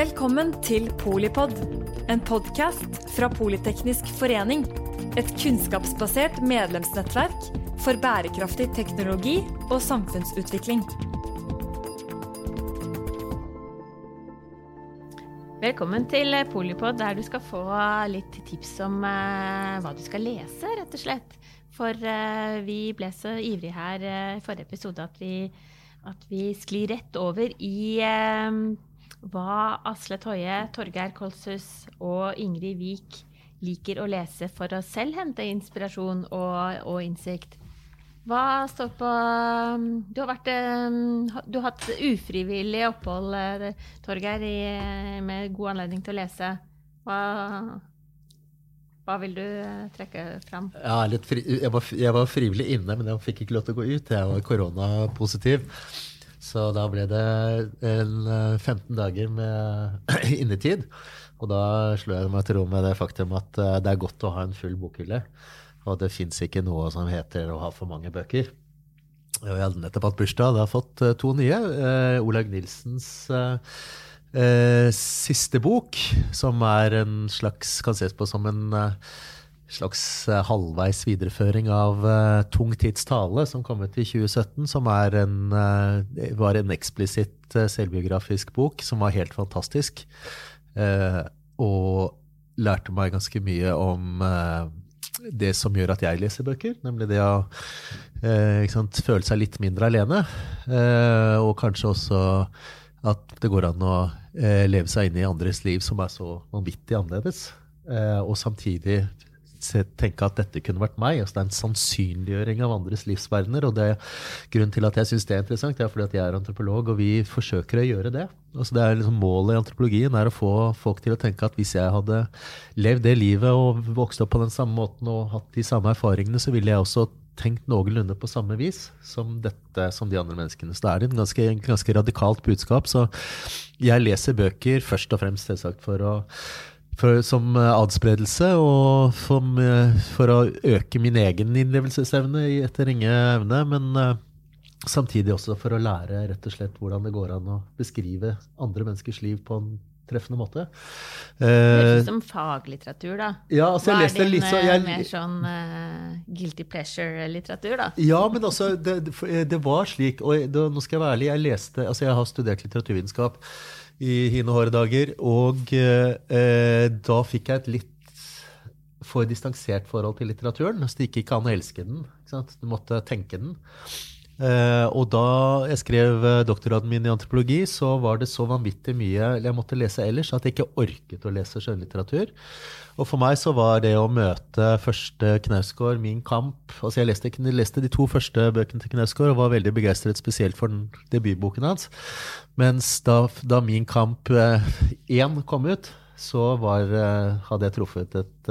Velkommen til Polipod, en podkast fra Politeknisk forening. Et kunnskapsbasert medlemsnettverk for bærekraftig teknologi og samfunnsutvikling. Velkommen til Polipod, der du skal få litt tips om uh, hva du skal lese, rett og slett. For uh, vi ble så ivrige her uh, i forrige episode at vi, at vi sklir rett over i hva Asle Toje, Torgeir Kolshus og Ingrid Wiik liker å lese for å selv hente inspirasjon og, og innsikt. Hva står på Du har, vært, du har hatt ufrivillig opphold, Torgeir, med god anledning til å lese. Hva, hva vil du trekke fram? Ja, fri, jeg, var, jeg, var, frivillig inne, men jeg fikk ikke lov til å gå ut. Jeg var koronapositiv. Så da ble det en 15 eh, dager med innetid. Og da slo jeg meg til ro med det faktum at eh, det er godt å ha en full bokhylle. Og det fins ikke noe som heter å ha for mange bøker. Og jeg hadde nettopp hatt bursdag. Jeg har fått eh, to nye. Olaug Nilsens siste bok, som er en slags Kan ses på som en slags eh, halvveis videreføring av uh, Tung tids tale, som kom ut i 2017, som en, uh, var en eksplisitt uh, selvbiografisk bok som var helt fantastisk. Og lærte meg ganske mye om det som gjør at jeg leser bøker, nemlig det å sant, føle seg litt mindre alene. og kanskje også at det går an å leve seg inn i andres liv som er så vanvittig annerledes. og samtidig tenke at dette kunne vært meg. Altså det er en sannsynliggjøring av andres livsverdener. Og det, grunnen til at jeg syns det er interessant, det er fordi at jeg er antropolog, og vi forsøker å gjøre det. Altså det er liksom Målet i antropologien er å få folk til å tenke at hvis jeg hadde levd det livet og vokst opp på den samme måten og hatt de samme erfaringene, så ville jeg også tenkt noenlunde på samme vis som dette, som de andre menneskene. Så det er et ganske, ganske radikalt budskap. Så jeg leser bøker først og fremst selvsagt for å for, som eh, adspredelse, og som, eh, for å øke min egen innlevelsesevne etter ringe evne. Men uh, samtidig også for å lære rett og slett hvordan det går an å beskrive andre menneskers liv på en treffende måte. Det høres ut som faglitteratur, da. Ja, altså Hva er din litt, så, jeg, mer sånn uh, guilty pleasure-litteratur, da? Ja, men altså, det, det var slik, og det, nå skal jeg være ærlig, jeg leste Altså, jeg har studert litteraturvitenskap i hine hårde dager. Og eh, da fikk jeg et litt for distansert forhold til litteraturen. Så det gikk ikke an å elske den. Du måtte tenke den. Eh, og da jeg skrev eh, doktorgraden min i antropologi, så var det så vanvittig mye jeg måtte lese ellers at jeg ikke orket å lese skjønnlitteratur. Og for meg så var det å møte første Knausgård, Min kamp altså Jeg leste, jeg leste de to første bøkene til Knausgård og var veldig begeistret spesielt for den debutboken hans. Mens da, da Min kamp 1 eh, kom ut, så var, hadde jeg truffet et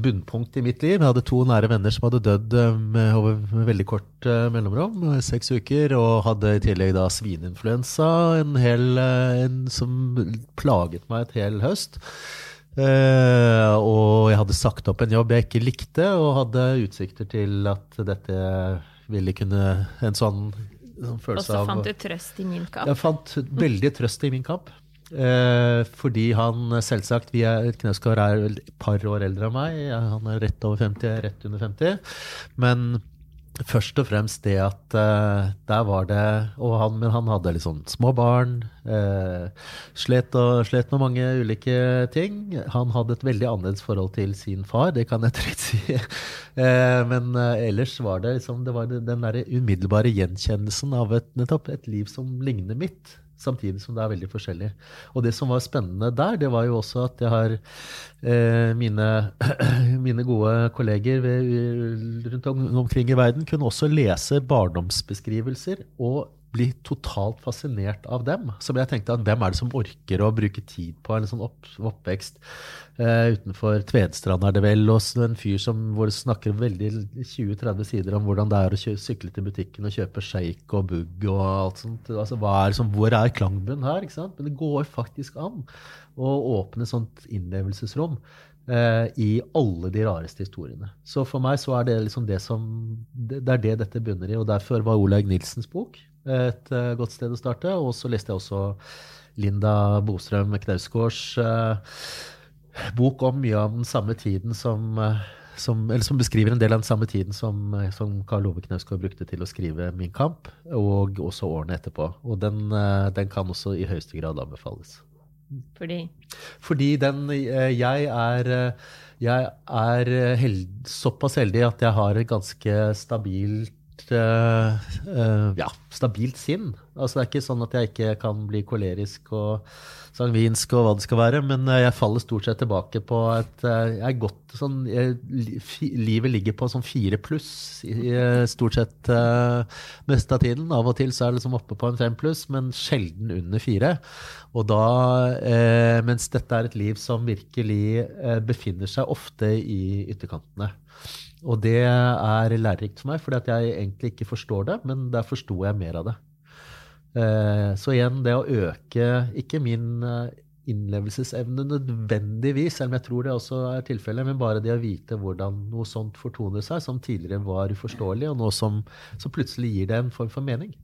bunnpunkt i mitt liv. Jeg hadde to nære venner som hadde dødd med, over veldig kort mellomrom, seks uker, og hadde i tillegg da svineinfluensa, en hel, en, som plaget meg et hel høst. Eh, og jeg hadde sagt opp en jobb jeg ikke likte, og hadde utsikter til at dette ville kunne En sånn, sånn følelse av Og så fant du trøst i min kamp? Jeg fant veldig trøst i min kamp. Uh, fordi han selvsagt vi er, Knausgård er et par år eldre enn meg. Han er rett over 50, jeg er rett under 50. Men først og fremst det at uh, der var det han, Men han hadde sånn små barn. Uh, slet, og, slet med mange ulike ting. Han hadde et veldig annerledes forhold til sin far, det kan jeg trygt si. uh, men ellers var det liksom det var den der umiddelbare gjenkjennelsen av et, nettopp et liv som ligner mitt samtidig som det er veldig forskjellig. Og det som var spennende der, det var jo også at jeg har eh, mine, mine, gode kolleger ved, rundt om, omkring i verden kunne også lese barndomsbeskrivelser og bli totalt fascinert av dem. Som jeg tenkte at hvem er det som orker å bruke tid på en sånn opp, oppvekst uh, utenfor Tvedstrand er det vel, og en fyr som hvor snakker veldig 20-30 sider om hvordan det er å sykle til butikken og kjøpe shake og bugg og alt sånt. Altså, er, som, hvor er klangbunnen her? ikke sant? Men det går faktisk an å åpne sånt innlevelsesrom. eh, i alle de rareste historiene. Så for meg så er det liksom det som Det, er det dette bunner i. Og derfor var Olaug Nilsens bok et uh, godt sted å starte. Og så leste jeg også Linda Bostrøm Knausgårds bok om mye av den samme tiden som som som, som, beskriver en del av den samme tiden som, som Karl Ove Knausgård brukte til å skrive Min kamp, og også årene etterpå. Og den, den kan også i høyeste grad anbefales. Fordi? Fordi den Jeg er, jeg er held, såpass heldig at jeg har et ganske stabilt ja, stabilt sinn. Altså, det er ikke sånn at jeg ikke kan bli kolerisk og sangvinsk og hva det skal være, men jeg faller stort sett tilbake på et Jeg er godt sånn jeg, Livet ligger på sånn fire pluss stort sett uh, meste av tiden. Av og til så er det liksom oppe på en fem pluss, men sjelden under fire. Og da, eh, mens dette er et liv som virkelig eh, befinner seg ofte i ytterkantene. Og det er lærerikt for meg, fordi at jeg egentlig ikke forstår det, men der forsto jeg mer av det. Eh, så igjen, det å øke ikke min eh, innlevelsesevne nødvendigvis, selv om jeg tror det også er tilfellet, men bare det å vite hvordan noe sånt fortoner seg, som tidligere var uforståelig, og noe som, som plutselig gir det en form for mening.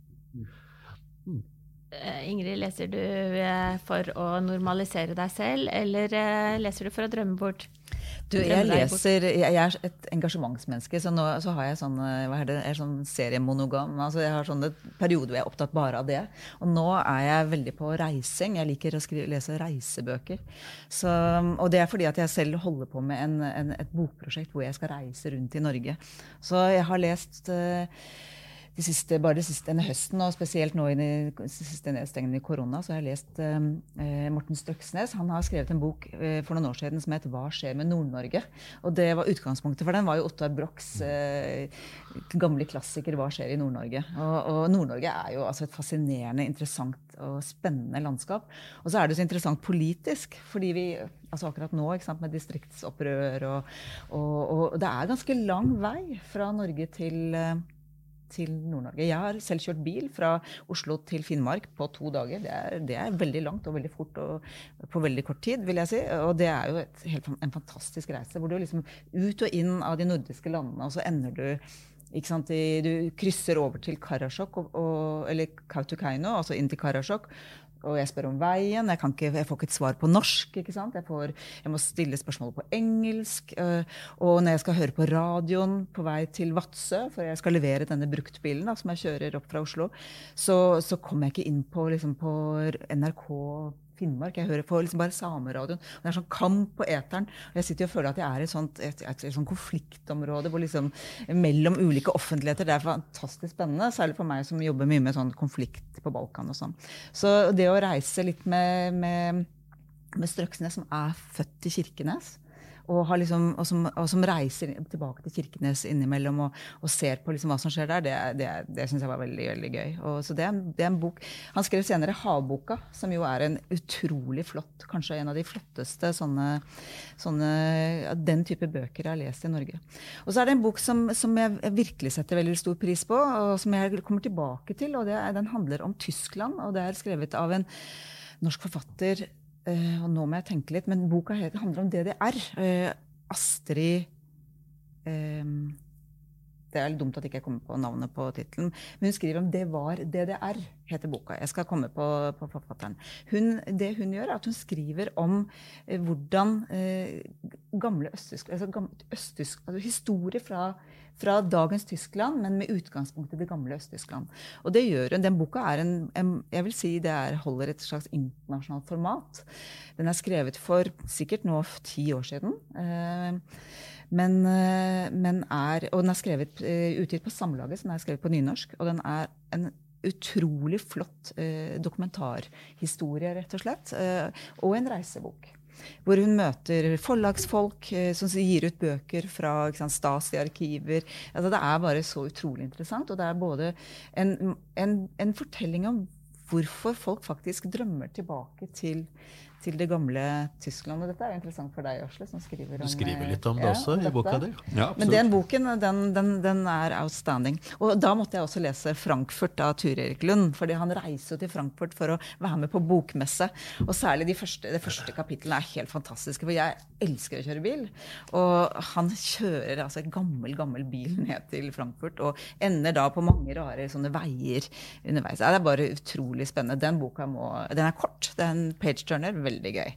Mm. Ingrid, leser du for å normalisere deg selv, eller leser du for å drømme bort? Du, jeg leser Jeg er et engasjementsmenneske, så nå så har jeg sånn, hva er det, er sånn seriemonogam. altså Jeg har sånne perioder hvor jeg er opptatt bare av det. Og nå er jeg veldig på reising. Jeg liker å skrive, lese reisebøker. Så, og det er fordi at jeg selv holder på med en, en, et bokprosjekt hvor jeg skal reise rundt i Norge. Så jeg har lest uh, de siste, bare de siste, denne høsten, og spesielt nå i de siste nedstengene i korona, så har jeg lest eh, eh, Morten Strøksnes. Han har skrevet en bok eh, for noen år siden som het 'Hva skjer med Nord-Norge?' Og det var Utgangspunktet for den var jo Ottar Brochs eh, gamle klassiker 'Hva skjer i Nord-Norge?' Og, og Nord-Norge er jo altså et fascinerende, interessant og spennende landskap. Og så er det så interessant politisk, fordi vi altså akkurat nå sant, med distriktsopprør og, og, og, det er ganske lang vei fra Norge til eh, til Nord-Norge. Jeg har selv kjørt bil fra Oslo til Finnmark på to dager. Det er, det er veldig langt og veldig fort og på veldig kort tid, vil jeg si. Og det er jo et, helt, en fantastisk reise, hvor du liksom ut og inn av de nordiske landene, og så ender du Sant, du krysser over til Karasjok, eller Kautokeino, altså inn til Karasjok og jeg spør om veien. Jeg, ikke, jeg, får ikke et svar på norsk. ikke sant? Jeg, får, jeg må stille spørsmål på engelsk. Øh, og når jeg skal høre på radioen på vei til Vadsø, for jeg skal levere denne bruktbilen da, som jeg kjører opp fra Oslo, så, så kommer jeg ikke inn på, liksom, på NRK Finnmark. Jeg hører på liksom bare sameradioen. Det er sånn kamp på eteren. Og jeg sitter og føler at jeg er i et, et, et, et sånt konfliktområde hvor liksom, mellom ulike offentligheter. Det er fantastisk spennende, særlig for meg som jobber mye med sånn konflikt på Balkan. og sånn. Så det å reise litt med, med, med Strøksnes, som er født i Kirkenes, og, liksom, og, som, og, som, reiser tilbake til Kirkenes innimellom og, og ser på liksom hva som skjer der, det, det, det syns jeg var veldig veldig gøy. så det er, det er, en bok, Han skrev senere 'Havboka', som jo er en utrolig flott, kanskje en av de flotteste sånne, sånne den type bøker jeg har lest i Norge. Og så er det en bok som, som jeg virkelig setter veldig stor pris på, og som jeg kommer tilbake til. og Den handler om Tyskland, og det er skrevet av en norsk forfatter og nå må jeg tenke litt, men boka handler om DDR. Uh, er. Astrid um, Det er dumt at jeg ikke kommer på navnet på tittelen. Men hun skriver om 'Det var DDR', heter boka. Jeg skal komme på, på forfatteren. Hun, det hun gjør, er at hun skriver om eh, hvordan gamle østtysk, altså, gamle østtysk altså historie fra fra dagens Tyskland, men med utgangspunkt i det gamle Øst-Tyskland. Og det gjør Den boka er en, en jeg vil si det er, holder et slags internasjonalt format. Den er skrevet for sikkert nå ti år siden. Eh, men, eh, men, er, og den er skrevet, uh, utgitt på Samlaget, som er skrevet på nynorsk. Og den er en utrolig flott uh, dokumentarhistorie, rett og slett. Og en reisebok. Hvor hun møter forlagsfolk eh, som gir ut bøker fra Stasi-arkiver. Altså, det er bare så utrolig interessant. Og det er både en, en, en fortelling om hvorfor folk faktisk drømmer tilbake til, til det gamle Tyskland. Og dette er jo interessant for deg, Asle, som skriver om Du skriver litt om det ja, også i dette. boka di. Ja, Men den boken den, den, den er outstanding. Og da måtte jeg også lese 'Frankfurt' av Tur-Erik Lund. fordi han reiser jo til Frankfurt for å være med på bokmesse. Og særlig de første, det første kapitlene er helt fantastiske. For jeg elsker å kjøre bil. Og han kjører altså en gammel, gammel bil ned til Frankfurt og ender da på mange rare sånne veier underveis. Ja, det er bare utrolig spennende. Den boka må Den er kort. Det er en page-turner. Veldig gøy.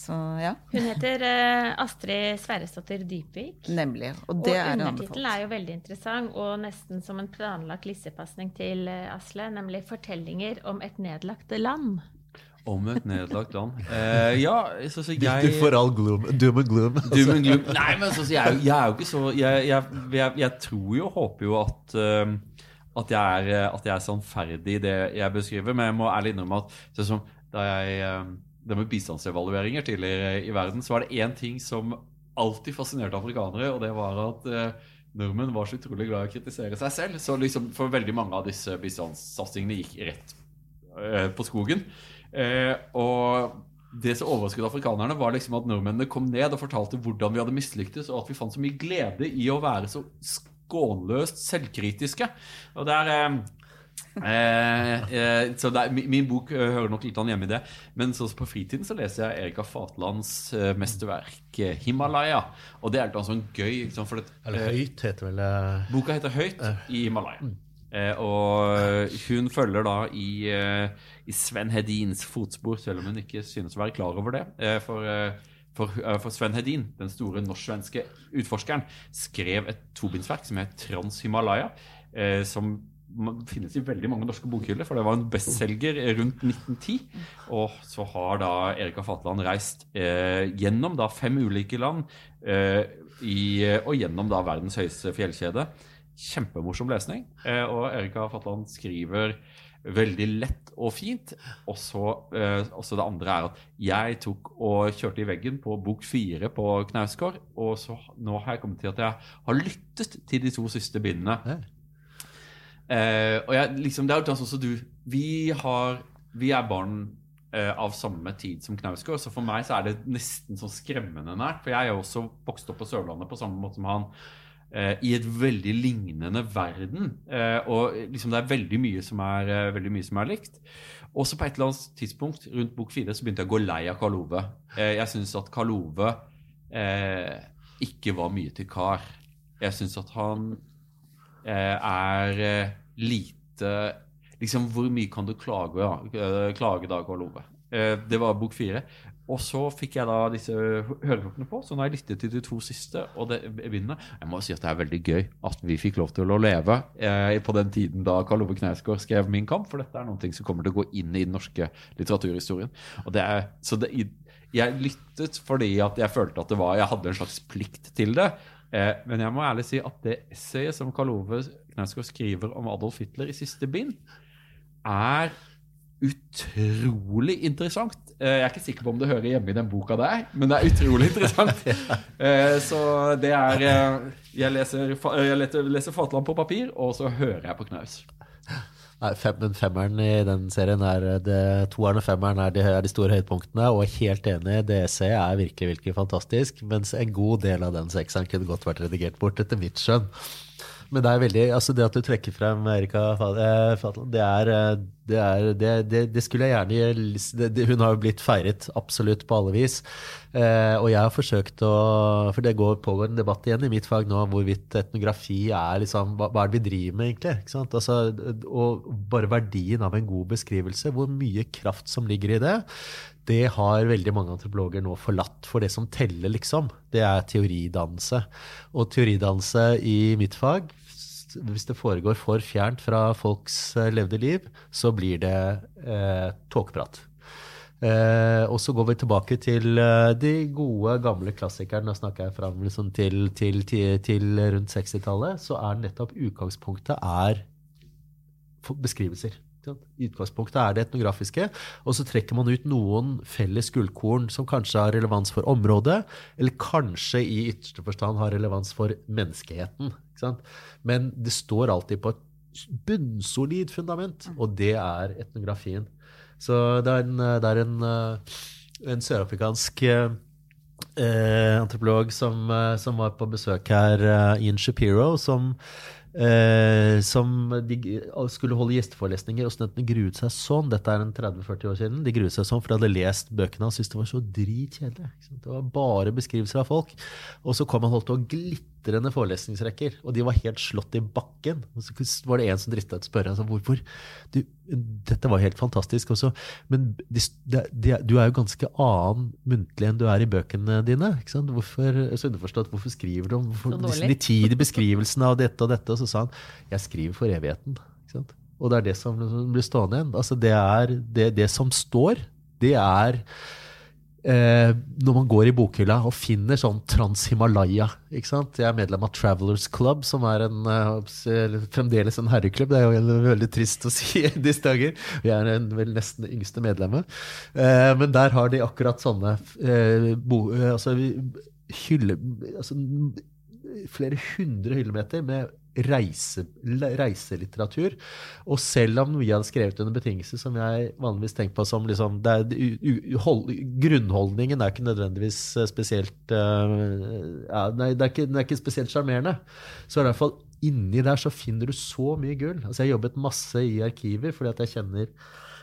Så ja. Hun heter uh, Astrid Sverresdatter Dypvik. Nemlig. Og Og det er en undertittelen er jo veldig interessant, og nesten som en planlagt lissepasning til uh, Asle, nemlig 'Fortellinger om et nedlagt land'. Om et nedlagt land. Uh, ja, så, så Du jeg får all gloom, doom and gloom. Doom and gloom. Nei, men så, så jeg, jeg er jo ikke så Jeg, jeg, jeg, jeg tror jo, håper jo at uh, at jeg, er, at jeg er sannferdig i det jeg beskriver, men jeg må ærlig innrømme at sånn som da jeg eh, Det med bistandsevalueringer tidligere i verden, så var det én ting som alltid fascinerte afrikanere, og det var at eh, nordmenn var så utrolig glad i å kritisere seg selv. Så liksom for veldig mange av disse bistandssatsingene gikk rett eh, på skogen. Eh, og det som overrasket afrikanerne, var liksom at nordmennene kom ned og fortalte hvordan vi hadde mislyktes, og at vi fant så mye glede i å være så skånløst selvkritiske. Og det er eh, Eh, så er, min, min bok eh, hører nok litt hjemme i det. Men så på fritiden så leser jeg Erika Fatlands eh, mesterverk eh, 'Himalaya'. Og det er litt sånn gøy. liksom. For det, Eller eh, høyt, heter vel Boka heter 'Høyt i Himalaya'. Eh, og hun følger da i, i Sven Hedins fotspor, selv om hun ikke synes å være klar over det. For, for, for Sven Hedin, den store norsk-svenske utforskeren, skrev et tobindsverk som het 'Trans-Himalaya'. Eh, som man- finnes i veldig mange norske bokhyller, for det var en bestselger rundt 1910. Og så har da Erika Fatland reist eh, gjennom da fem ulike land eh, i, og gjennom da verdens høyeste fjellkjede. Kjempemorsom lesning. Eh, og Erika Fatland skriver veldig lett og fint. Og så eh, det andre er at jeg tok og kjørte i veggen på bok fire på Knausgård. Og så nå har jeg kommet til at jeg har lyttet til de to siste bindene. Eh, og jeg, liksom, det er jo også du Vi, har, vi er barn eh, av samme tid som Knausgård, så for meg så er det nesten sånn skremmende nært. For jeg er jo også vokst opp på Sørlandet på samme måte som han. eh, I et veldig lignende verden. Eh, og liksom det er veldig mye som er, eh, veldig mye som er likt. Og så på et eller annet tidspunkt rundt bok fire så begynte jeg å gå lei av Karl Ove. Eh, jeg syns at Karl Ove eh, ikke var mye til kar. Jeg syns at han eh, er eh, lite Liksom, hvor mye kan du klage, da, eh, klage da, Karl Ove? Eh, det var bok fire. Og så fikk jeg da disse høreklokkene på, så nå har jeg lyttet til de to siste. og det begynner. Jeg må si at det er veldig gøy at vi fikk lov til å leve eh, på den tiden da Karl Ove Knausgård skrev 'Min kamp', for dette er noe som kommer til å gå inn i den norske litteraturhistorien. Og det er, så det, jeg lyttet fordi at jeg følte at det var, jeg hadde en slags plikt til det. Eh, men jeg må ærlig si at det essayet som Karl Ove Knausgård skriver om Adolf Hitler i siste bind, er utrolig interessant. Eh, Jeg er ikke sikker på om det hører hjemme i den boka der, men det er utrolig interessant. Eh, Så det er eh, Jeg leser, jeg leser Fatland på papir, og så hører jeg på Knaus. Nei, fem, femmeren i den serien er det, Toeren og femmeren er de, er de store høydepunktene. Og helt enig, DC er virkelig virkelig fantastisk. Mens en god del av den sekseren kunne godt vært redigert bort, etter mitt skjønn. Men det er veldig, altså det at du trekker frem Erika eh, Fatland, det er, eh, det, er det, det, skulle jeg gjerne det, Hun har jo blitt feiret absolutt på alle vis. Eh, og jeg har forsøkt å For det går pågår en debatt igjen i mitt fag nå hvorvidt etnografi er liksom Hva, hva er det vi driver med, egentlig? Altså, og bare verdien av en god beskrivelse, hvor mye kraft som ligger i det, det har veldig mange antropologer nå forlatt. For det som teller, liksom, det er teoridannelse. Og teoridannelse i mitt fag hvis det foregår for fjernt fra folks eh, levde liv, så blir det eh, tåkeprat. Eh, og så går vi tilbake til eh, de gode, gamle klassikerne. Nå snakker jeg fram liksom til, til, til, til rundt 60-tallet. Så er nettopp utgangspunktet er beskrivelser. Utgangspunktet er det etnografiske, og så trekker man ut noen felles gullkorn som kanskje har relevans for området, eller kanskje i ytterste forstand har relevans for menneskeheten. Men det står alltid på et bunnsolid fundament, og det er etnografien. Så det er en, det er en, en sørafrikansk eh, antropolog som, eh, som, var på besøk her, eh, Ian Shapiro, som Eh, som de skulle holde gjesteforelesninger, og studentene gruet seg sånn. Dette er en 30-40 år siden. De gruet seg sånn, for de hadde lest bøkene og syntes det var så dritkjedelig. Det var bare beskrivelser av folk. Og så kom han holdt og glitte glitrende forelesningsrekker, og de var helt slått i bakken. Og så var det en som drista å spørre altså, hvorfor. Du, dette var helt fantastisk også, men de, de, du er jo ganske annen muntlig enn du er i bøkene dine. ikke sant? Hvorfor, så underforstått, hvorfor skriver du om hvorfor, disse nitide beskrivelsene av dette og dette? Og så sa han jeg skriver for evigheten. ikke sant? Og det er det som blir stående igjen. Altså, det, er, det, det som står, det er eh, når man går i bokhylla og finner sånn Trans-Himalaya. Jeg er medlem av Travelers Club, som er en, eh, fremdeles en herreklubb. Det er jo veldig trist å si disse dager. Jeg er en, vel nesten det yngste medlemmet. Eh, men der har de akkurat sånne eh, bo, eh, altså, hylle, altså, flere hundre hyllemeter med reise, reiselitteratur. Og selv om vi hadde skrevet under betingelser som jeg vanligvis tenker på som liksom, er, hold, Grunnholdningen er ikke nødvendigvis eh, spesielt uh, ja, nei, er ikke, den er ikke spesielt sjarmerende. Så i hvert fall inni der så finner du så mye gull. Altså Jeg har jobbet masse i arkiver fordi at jeg kjenner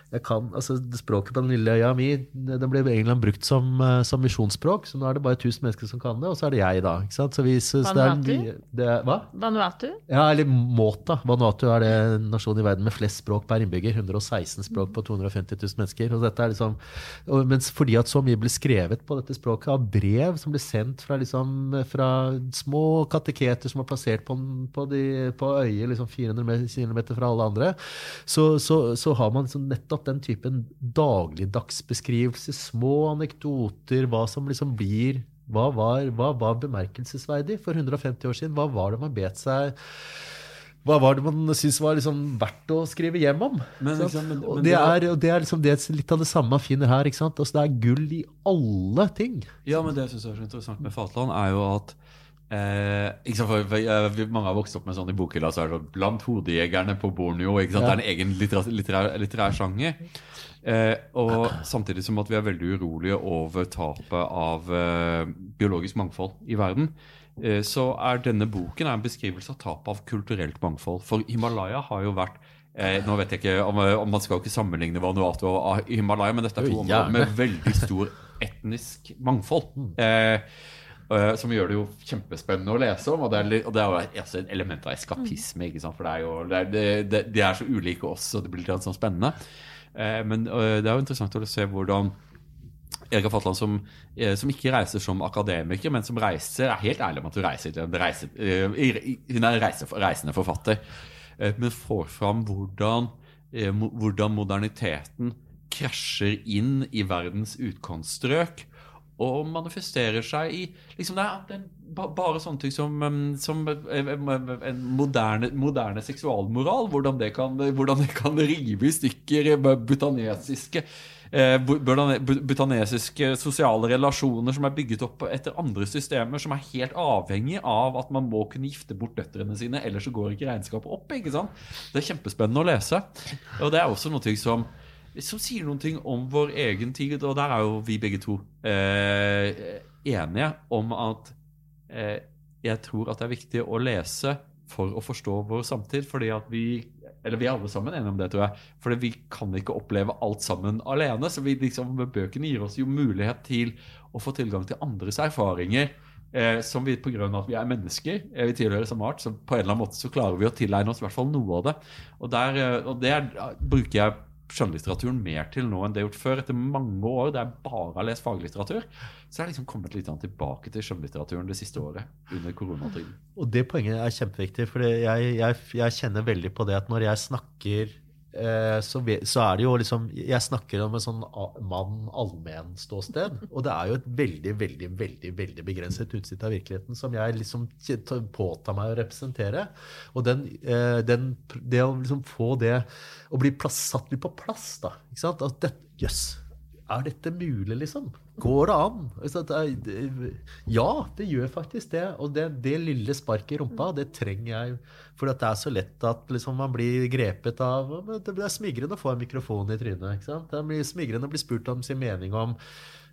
jeg kan, altså Språket på den lille øya mi den ble i England brukt som, uh, som misjonsspråk. Så nå er det bare 1000 mennesker som kan det, og så er det jeg, da. ikke sant? Så vi, Vanuatu? Det er, det er, hva? Vanuatu? Ja, eller Måta. Vanuatu er det nasjonen i verden med flest språk per innbygger. 116 språk på 250 000 mennesker. og dette er liksom, og, Mens fordi at så mye ble skrevet på dette språket av brev som ble sendt fra, liksom, fra små kateketer som var plassert på, på, de, på øyer liksom 400 km fra alle andre, så, så, så har man liksom nettopp nettopp den typen dagligdagsbeskrivelse, små anekdoter, hva som liksom blir hva var, hva var bemerkelsesverdig for 150 år siden? Hva var det man bet seg hva var det man syntes var liksom verdt å skrive hjem om? Men, liksom, men, og det er, og det er, liksom, det litt av det samme man finner her. ikke sant? Altså, det er gull i alle ting. Ja, men det jeg syns er så interessant med Fatland, er jo at Eh, for, for, Mange har vokst opp med sånn i bokhylla. Så er det sånn, Blant hodejegerne på Borneo. Ja. Det er en egen litterær, litterær, litterær sjanger. Eh, og samtidig som at vi er veldig urolige over tapet av eh, biologisk mangfold i verden, eh, så er denne boken en beskrivelse av tapet av kulturelt mangfold. For Himalaya har jo vært eh, nå vet jeg ikke om, om Man skal jo ikke sammenligne Vanuatu og Himalaya, men dette er to områder med veldig stor etnisk mangfold. Mm. Eh, som gjør det jo kjempespennende å lese om. Og det er, og det er jo altså et element av eskapisme. For det er jo, det er, det, de er så ulike oss, og det blir litt sånn spennende. Uh, men uh, det er jo interessant å se hvordan Erika Fatland, som, som, ikke reiser som akademiker, men som reiser er helt ærlig om at hun reiser, reiser Hun er reise, reisende forfatter. men får fram hvordan, hvordan moderniteten krasjer inn i verdens utkantstrøk og manifesterer seg i liksom det er, Bare sånne ting som, um, som eh, en moderne, moderne, seksualmoral. Hvordan det, kan, hvordan det kan rive i stykker butanesiske eh, butanesiske sosiale relasjoner som er bygget opp etter andre systemer, som er helt avhengig av at man må kunne gifte bort døtrene sine, ellers så går ikke regnskapet opp. ikke sant? Det er kjempespennende å lese. Og det er også noe som som sier noen ting om vår egen tid. Og der er jo vi begge to eh, enige om at eh, jeg tror at det er viktig å lese for å forstå vår samtid. fordi at vi eller vi er alle sammen enige om det, tror jeg. For vi kan ikke oppleve alt sammen alene. Så vi, liksom, bøkene gir oss jo mulighet til å få tilgang til andres erfaringer. Eh, som vi pga. at vi er mennesker, eh, vi tilhører samme art, så på en eller annen måte så klarer vi å tilegne oss i hvert fall noe av det. Og, der, eh, og det er, bruker jeg skjønnlitteraturen mer til nå enn det er gjort før. Etter mange år der jeg bare har lest faglitteratur, så har jeg liksom kommet litt tilbake til skjønnlitteraturen det siste året. under koronatiden. Og det poenget er kjempeviktig, for jeg, jeg, jeg, kjenner veldig på det at når jeg snakker så, så, er det jo liksom Jeg snakker om en sånn mann-allmenn-ståsted. Og det er jo et veldig, veldig veldig, veldig begrenset utsnitt av virkeligheten som jeg liksom påtar meg å representere. Og den, eh, den, det å liksom få det å bli plass, satt litt på plass, da. Ikke sant? At Jøss. Yes, er dette mulig, liksom? Går det an? Ja, det gjør faktisk det. Og det, det lille sparket i rumpa, det trenger jeg. For det er så lett at liksom man blir grepet av Det er smigrende å få en mikrofon i trynet. ikke sant? Det blir smigrende å bli spurt om sin mening om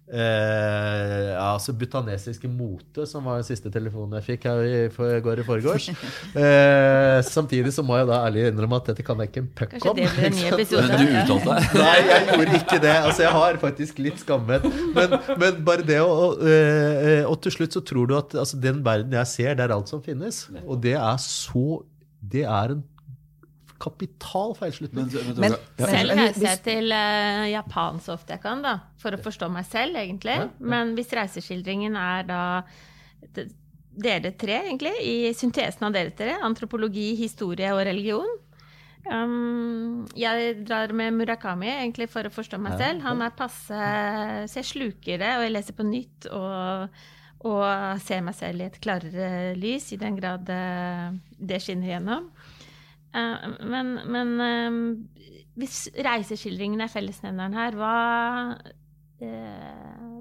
Eh, altså Butanesiske mote, som var den siste telefonen jeg fikk her i for, går i forgårs. Eh, samtidig så må jeg da ærlig innrømme at dette kan jeg ikke en puck om. det blir en ny episode. Men du uttalte deg. Nei, jeg gjorde ikke det. Altså, jeg har faktisk litt skammet. Men, men bare det å og, eh, og til slutt så tror du at altså, den verden jeg ser, det er alt som finnes. Og det er så Det er en kapital feilslutning. Men, men, Men- ja. Selv reiser jeg til uh, Japan så ofte jeg kan, da, for å forstå meg selv, egentlig. Ja, ja. Men hvis reiseskildringen er da dere tre, egentlig, i syntesen av dere tre, antropologi, historie og religion um, Jeg drar med Murakami egentlig for å forstå meg Ja, selv. Han er passe Så jeg sluker det, og jeg leser på nytt og, og ser meg selv i et klarere lys, i den grad det, det skinner gjennom. Eh, men men eh, hvis reiseskildringen er fellesnevneren her, hva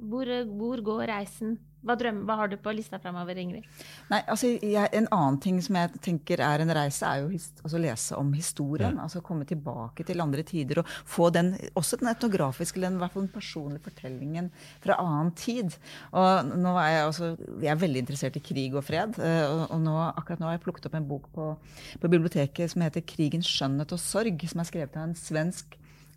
hvor, hvor går reisen? Hva, drømmer, hva har du på lista framover, Ingrid? Nei, altså, jeg, En annen ting som jeg tenker er en reise, er jo å altså lese om historien. altså Komme tilbake til andre tider og få den, også den etnografiske, eller i hvert fall den personlige fortellingen fra annen tid. Og nå er Jeg også, jeg er veldig interessert i krig og fred. eh, Og, og nå, akkurat nå har jeg plukket opp en bok på, på biblioteket som heter 'Krigens skjønnhet og sorg', som er skrevet av en svensk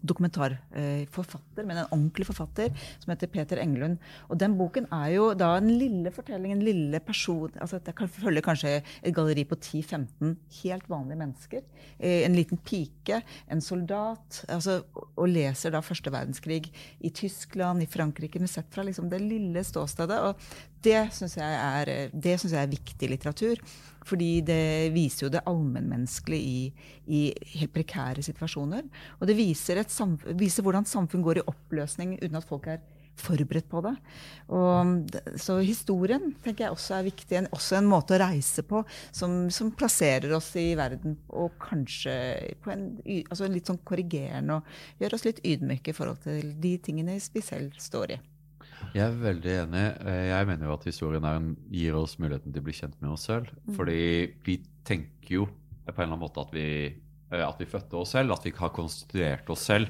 dokumentarforfatter, men en ordentlig forfatter, som heter Peter Englund. Og den boken er jo da en lille fortelling, en lille person altså Det kan følge kanskje et galleri på 10-15 helt vanlige mennesker. Eh, En liten pike, en soldat, altså, og leser da første verdenskrig i Tyskland, i Frankrike, men sett fra liksom det lille ståstedet. Og det syns jeg, eh, jeg er viktig litteratur. Fordi det viser jo det allmennmenneskelige i, i helt prekære situasjoner. Og det viser, et samf viser hvordan samfunn går i oppløsning uten at folk er forberedt på det. Og, så historien tenker jeg også er viktig. En, også en måte å reise på som, som plasserer oss i verden og kanskje på en, altså en litt sånn korrigerende og gjør oss litt ydmyke i forhold til de tingene vi selv står i. Jeg er veldig enig. Eh, Jeg mener jo at historien er en, gir oss muligheten til å bli kjent med oss selv. Fordi vi tenker jo på en eller annen måte at vi, eh, at vi fødte oss selv, at vi har konstituert oss selv,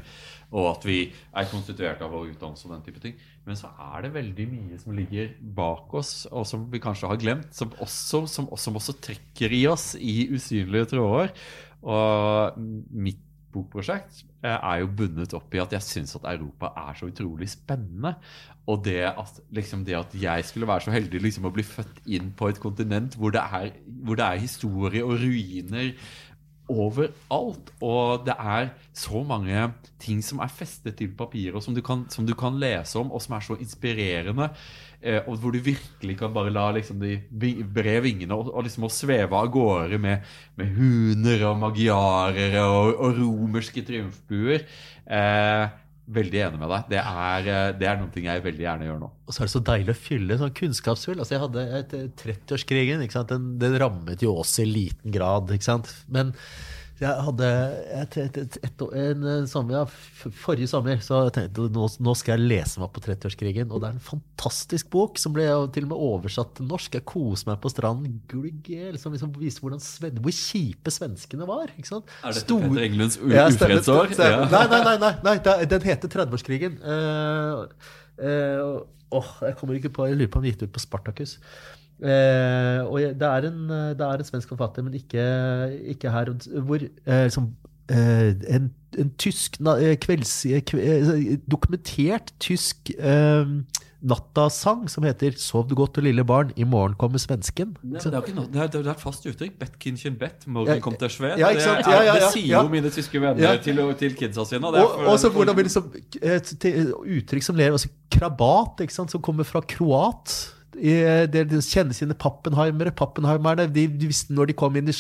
og at vi er konstituert av vår utdannelse og den type ting. Men så er det veldig mye som ligger bak oss, og som vi kanskje har glemt, som også, som, som også trekker i oss i usynlige tråder. Og mitt bokprosjekt eh, er jo bundet opp i at jeg syns at Europa er så utrolig spennende. Og det at, liksom det at jeg skulle være så heldig liksom å bli født inn på et kontinent hvor det er, hvor det er historie og ruiner overalt. Og det er så mange ting som er festet til papiret, og som som du kan lese om, og som er så inspirerende. Eh, og hvor du virkelig kan bare la liksom, de bre vingene og, og liksom å sveve av gårde med, med huner og magiarer og, og romerske triumfbuer. Eh, veldig enig med deg. Det er, eh, det er noe jeg veldig gjerne gjør nå. Og så er det så deilig å fylle sånn kunnskapshull. Altså jeg hadde et, 30-årskrigen. ikke? Den, den rammet jo oss i liten grad. Men jeg hadde et, et, et, et, en, sommer, ja, Forrige sommer så tenkte jeg nå, nå skal jeg lese meg på 30-årskrigen. Og det er en fantastisk bok som ble til og med oversatt til norsk. Jeg koser meg på stranden. Gulgel, som liksom viser hvordan sven, hvor kjipe svenskene var. ikke sant? Er dette Stor- Petter Englunds ufredsår? Ja. Nei, nei, nei, nei, nei, den heter 30-årskrigen. Uh, uh, åh, jeg kommer ikke på, jeg lurer på om den gikk ut på Spartacus. Eh, og det, er en, eh, det er en svensk forfatter, men ikke, ikke her. Hvor eh, liksom, eh, en, en tysk eh, kvelds... eh, kve- dokumentert tysk nattasang som heter 'Sov du godt, lille barn, i morgen kommer svensken'. Nei, det, er noe, det, er, det er et fast uttrykk. Bettkindchen bett, morgen kom til Sved. ja, Ja, ja, det sier jo mine tyske venner til, til kidsa sine. og så hvordan vi liksom Uttrykk som ler. altså Krabat, som kommer fra kroat. I- de kjenner sine pappenheimere. Pappenheimerne de, de visste Når de kom inn i,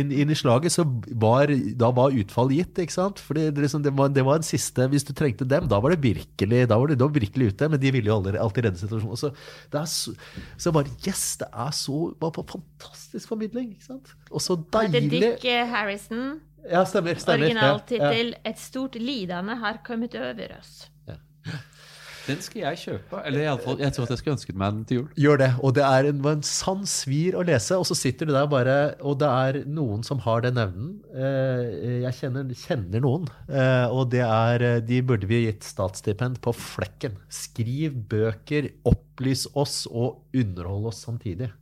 inn, inn i slaget, så var, da var utfall gitt. ikke sant? Fordi det, liksom, det, var, det var en siste Hvis du trengte dem, da var det virkelig da var det, da var virkelig ute. Men de ville jo aldri, alltid redde situasjonen. Så, det er så, så bare Yes! Det er så bare på fantastisk formidling. ikke sant? Og så Det er Dick eh, Harrison. Ja, stemmer. stemmer. Ja, ja. 'Et stort lidende har kommet over oss'. Den skal jeg kjøpe. Eller i alle fall, jeg tror at jeg skulle ønsket meg den til jul. Gjør det. Og det er en, en sann svir å lese. Og så sitter du der bare Og det er noen som har den evnen. Eh, jeg kjenner, kjenner noen. Eh, og det er De burde vi gitt statsstipend på flekken. Skriv bøker, opplys oss og underhold oss samtidig.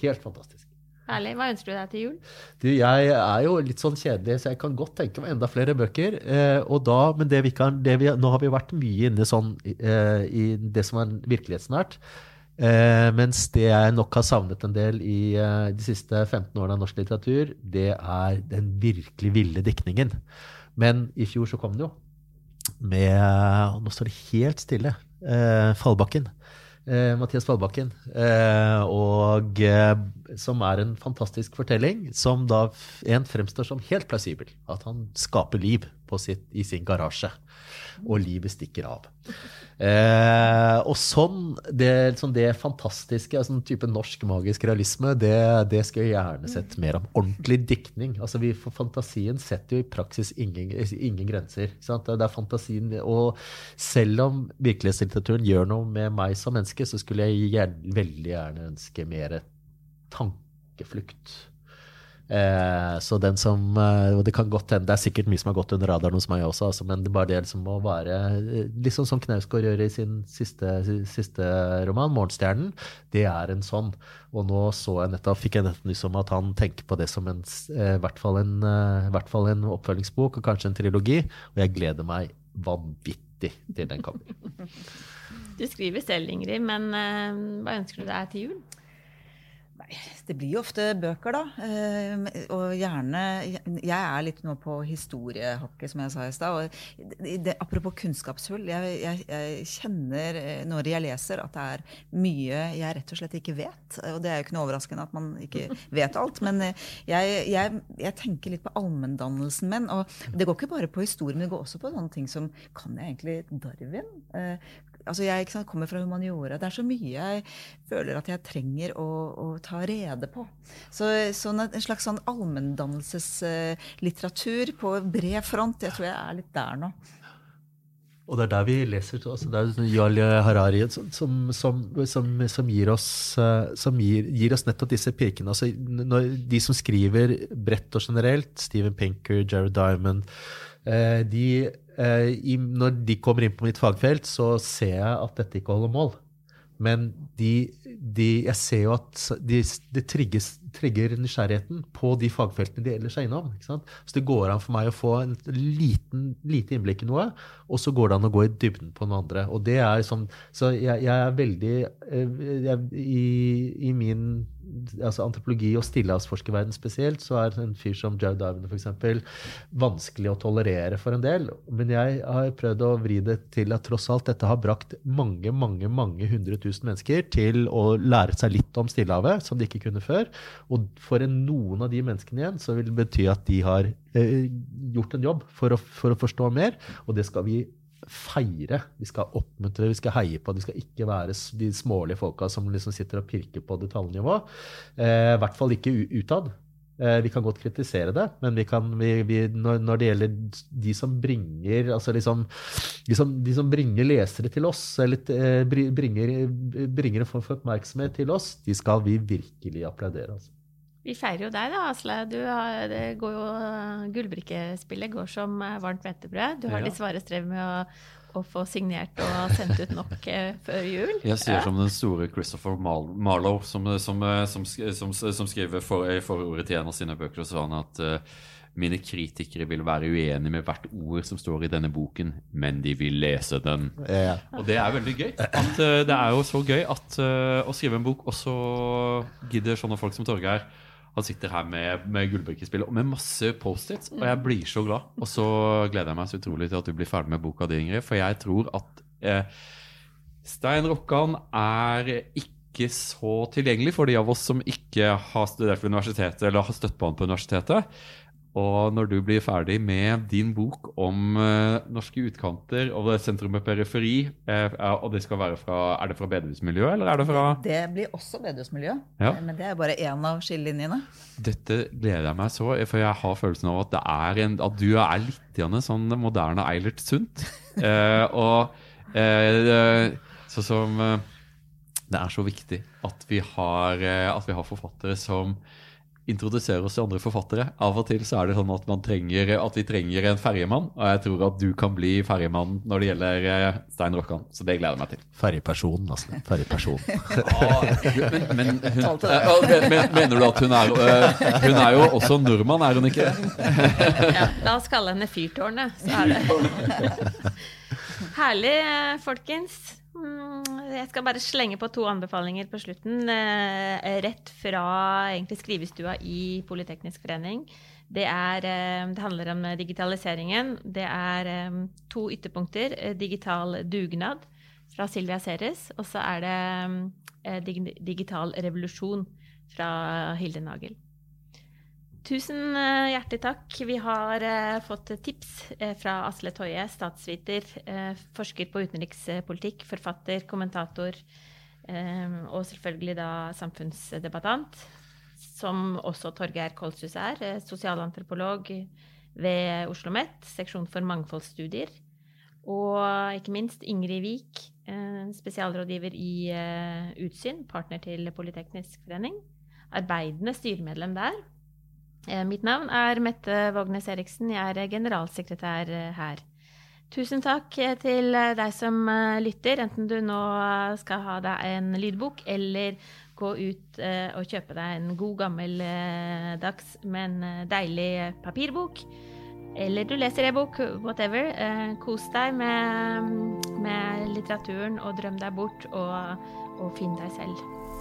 Helt fantastisk. Herlig. Hva ønsker du deg til jul? Du, jeg er jo litt sånn kjedelig, så jeg kan godt tenke meg enda flere bøker. Eh, da, men det vi kan, det vi, nå har vi vært mye inne sånn, eh, i det som er virkelighetsnært. Eh, mens det jeg nok har savnet en del i eh, de siste 15 årene av norsk litteratur, det er den virkelig ville diktningen. Men i fjor så kom den jo med Nå står det helt stille. Eh, Fallbakken. Eh, Mathias Fallbakken. Og som er en fantastisk fortelling, som da en fremstår som helt plausibel. At han skaper liv sitt, i sin garasje. Og livet stikker av. Eh, og sånn, det, sånn det fantastiske, sånn type norsk magisk realisme, det, det skulle jeg gjerne sett mer om. Ordentlig diktning. Altså vi, Fantasien setter jo i praksis ingen, ingen grenser. Det er fantasien, Og selv om virkelighetslitteraturen gjør noe med meg som menneske, så skulle jeg gjerne, veldig gjerne ønske mer tankeflukt. Eh, så den som eh, Og det kan godt hende, det er sikkert mye som har gått under radaren hos meg også, altså, men det er bare det som må være Litt Liksom som Knausgård gjør i sin siste, siste, roman, 'Morgenstjernen', det er en sånn. Og nå så jeg nettopp, fikk jeg nettopp nyss om at han tenker på det som en, i hvert fall en, hvert fall en oppfølgingsbok, og kanskje en trilogi. Og jeg gleder meg vanvittig til den kommer. Du skriver selv, Ingrid, men hva ønsker du deg til jul? Det blir jo ofte bøker, da. Eh, og gjerne Jeg er litt nå på historiehakket, som jeg sa i stad. Apropos kunnskapshull. Jeg, jeg, jeg, kjenner eh, når jeg leser, at det er mye jeg rett og slett ikke vet. Og det er jo ikke noe overraskende at man ikke vet alt. Men eh, jeg, jeg tenker litt på allmenndannelsen min. Og det går ikke bare på historien, men det går også på sånne ting som Kan jeg egentlig Darwin? altså jeg sant, kommer fra humaniora. Det er så mye jeg føler at jeg trenger å, å ta rede på. Så, sånn En slags sånn allmenndannelseslitteratur på bred front, jeg tror jeg er litt der nå. Og det er der vi leser. Altså det er Jarl Harari som, som, som, som gir, oss, eh, gir, gir, oss, nettopp disse pirkene. Altså, de som skriver bredt og generelt, Steven Pinker, Jared Diamond Eh, de, eh, når de kommer inn på mitt fagfelt, så ser jeg at dette ikke holder mål. Men de, de, jeg ser jo at det de trigger nysgjerrigheten på de fagfeltene de ellers er innom. Så det går an for meg å få en liten, lite innblikk i noe, og så går det an å gå i dybden på noe andre. Og det er sånn, så jeg, jeg er veldig eh, jeg, i, i min altså antropologi og stillehavsforskerverden spesielt, så er en fyr som Joe Darwin f.eks. vanskelig å tolerere for en del. Men jeg har prøvd å vri det til at tross alt dette har brakt mange mange, mange hundre tusen mennesker til å lære seg litt om Stillehavet, som de ikke kunne før. Og for noen av de menneskene igjen så vil det bety at de har eh, gjort en jobb for å, for å forstå mer, og det skal vi feire. Vi skal oppmuntre, vi skal heie på. De skal ikke være de smålige folka som liksom sitter og pirker på detaljnivå. Eh, I hvert fall ikke utad. Eh, vi kan godt kritisere det, men vi kan, vi, vi, når, når, det gjelder de som bringer altså liksom, de, som, de som bringer lesere til oss, eller eh, bringer, bringer en form for oppmerksomhet til oss, de skal vi virkelig applaudere. Altså. Vi feirer jo deg, da, Asle. Har, det går jo, Gullbrikkespillet går som varmt hvetebrød. Du har ja. dessverre strev med å, å, få signert og sendt ut nok eh, før jul. Jeg sier ja. som den store Christopher Marlowe, som, som, som, som skriver for, forordet til en av sine bøker, så sa han at uh, mine kritikere vil være uenige med hvert ord som står i denne boken, men de vil lese den. Ja. Og det er veldig gøy. At, uh, det er jo så gøy at, uh, å skrive en bok, og så gidder sånne folk som Torgeir han sitter her med, med gullbrikkespillet og med masse Post-Its, og jeg blir så glad. Og så gleder jeg meg så utrolig til at du blir ferdig med boka di, Ingrid, for jeg tror at eh, Stein Rokkan er ikke så tilgjengelig for de av oss som ikke har studert ved universitetet eller har støtt på han på universitetet. Og når du blir ferdig med din bok om uh, norske utkanter og sentrum og periferi, uh, og det skal være fra, Er det fra bedehusmiljøet, eller er det fra Det blir også bedehusmiljø, ja. men det er bare én av skillelinjene. Dette gleder jeg meg så, for jeg har følelsen av at, en, at du er litt sånn moderne Eilert Sundt. Uh, og Eh, Sånn som eh, Det er så viktig at vi har, eh, at vi har forfattere som introduserer oss til andre forfattere. Av og til så er det sånn at, man trenger, at vi trenger en ferjemann, og jeg tror at du kan bli ferjemann når det gjelder eh, Stein Rokkan. Så det gleder jeg meg til. Ferjepersonen, altså. Ferjepersonen. Men, men, hun, eh, men, men, mener du at hun er eh, Hun er jo også nordmann, er hun ikke? Ja, la oss kalle henne Fyrtårnet, så er det Herlig, eh, folkens. Mm, Jeg skal bare slenge på to anbefalinger på slutten. eh, Rett fra skrivestua i Politeknisk forening. Det, er, eh, det handler om digitaliseringen. Det er eh, to ytterpunkter. Eh, Digital dugnad fra Silvia Ceres. Og så er det eh, Digital revolusjon fra Hilde Nagel. Tusen eh, hjertelig takk. Vi har eh, fått tips eh, fra Asle Toje, statsviter, forsker på utenrikspolitikk, forfatter, kommentator og selvfølgelig da samfunnsdebattant. Som også Torgeir Kolshus er, sosialantropolog ved Oslo OsloMet, seksjon for mangfoldsstudier. Og ikke minst Ingrid eh, spesialrådgiver i Utsyn, partner til Politeknisk forening. Arbeidende styremedlem der. Eh, Mitt navn er Mette Vågnes Eriksen. Jeg er generalsekretær eh, her. Tusen takk eh, til deg som lytter, enten du nå skal ha deg en lydbok eller gå ut og kjøpe deg en god gammeldags, men deilig papirbok. Eller du leser e-bok, whatever. Kos deg med, med litteraturen og drøm deg bort, og, og finn deg selv.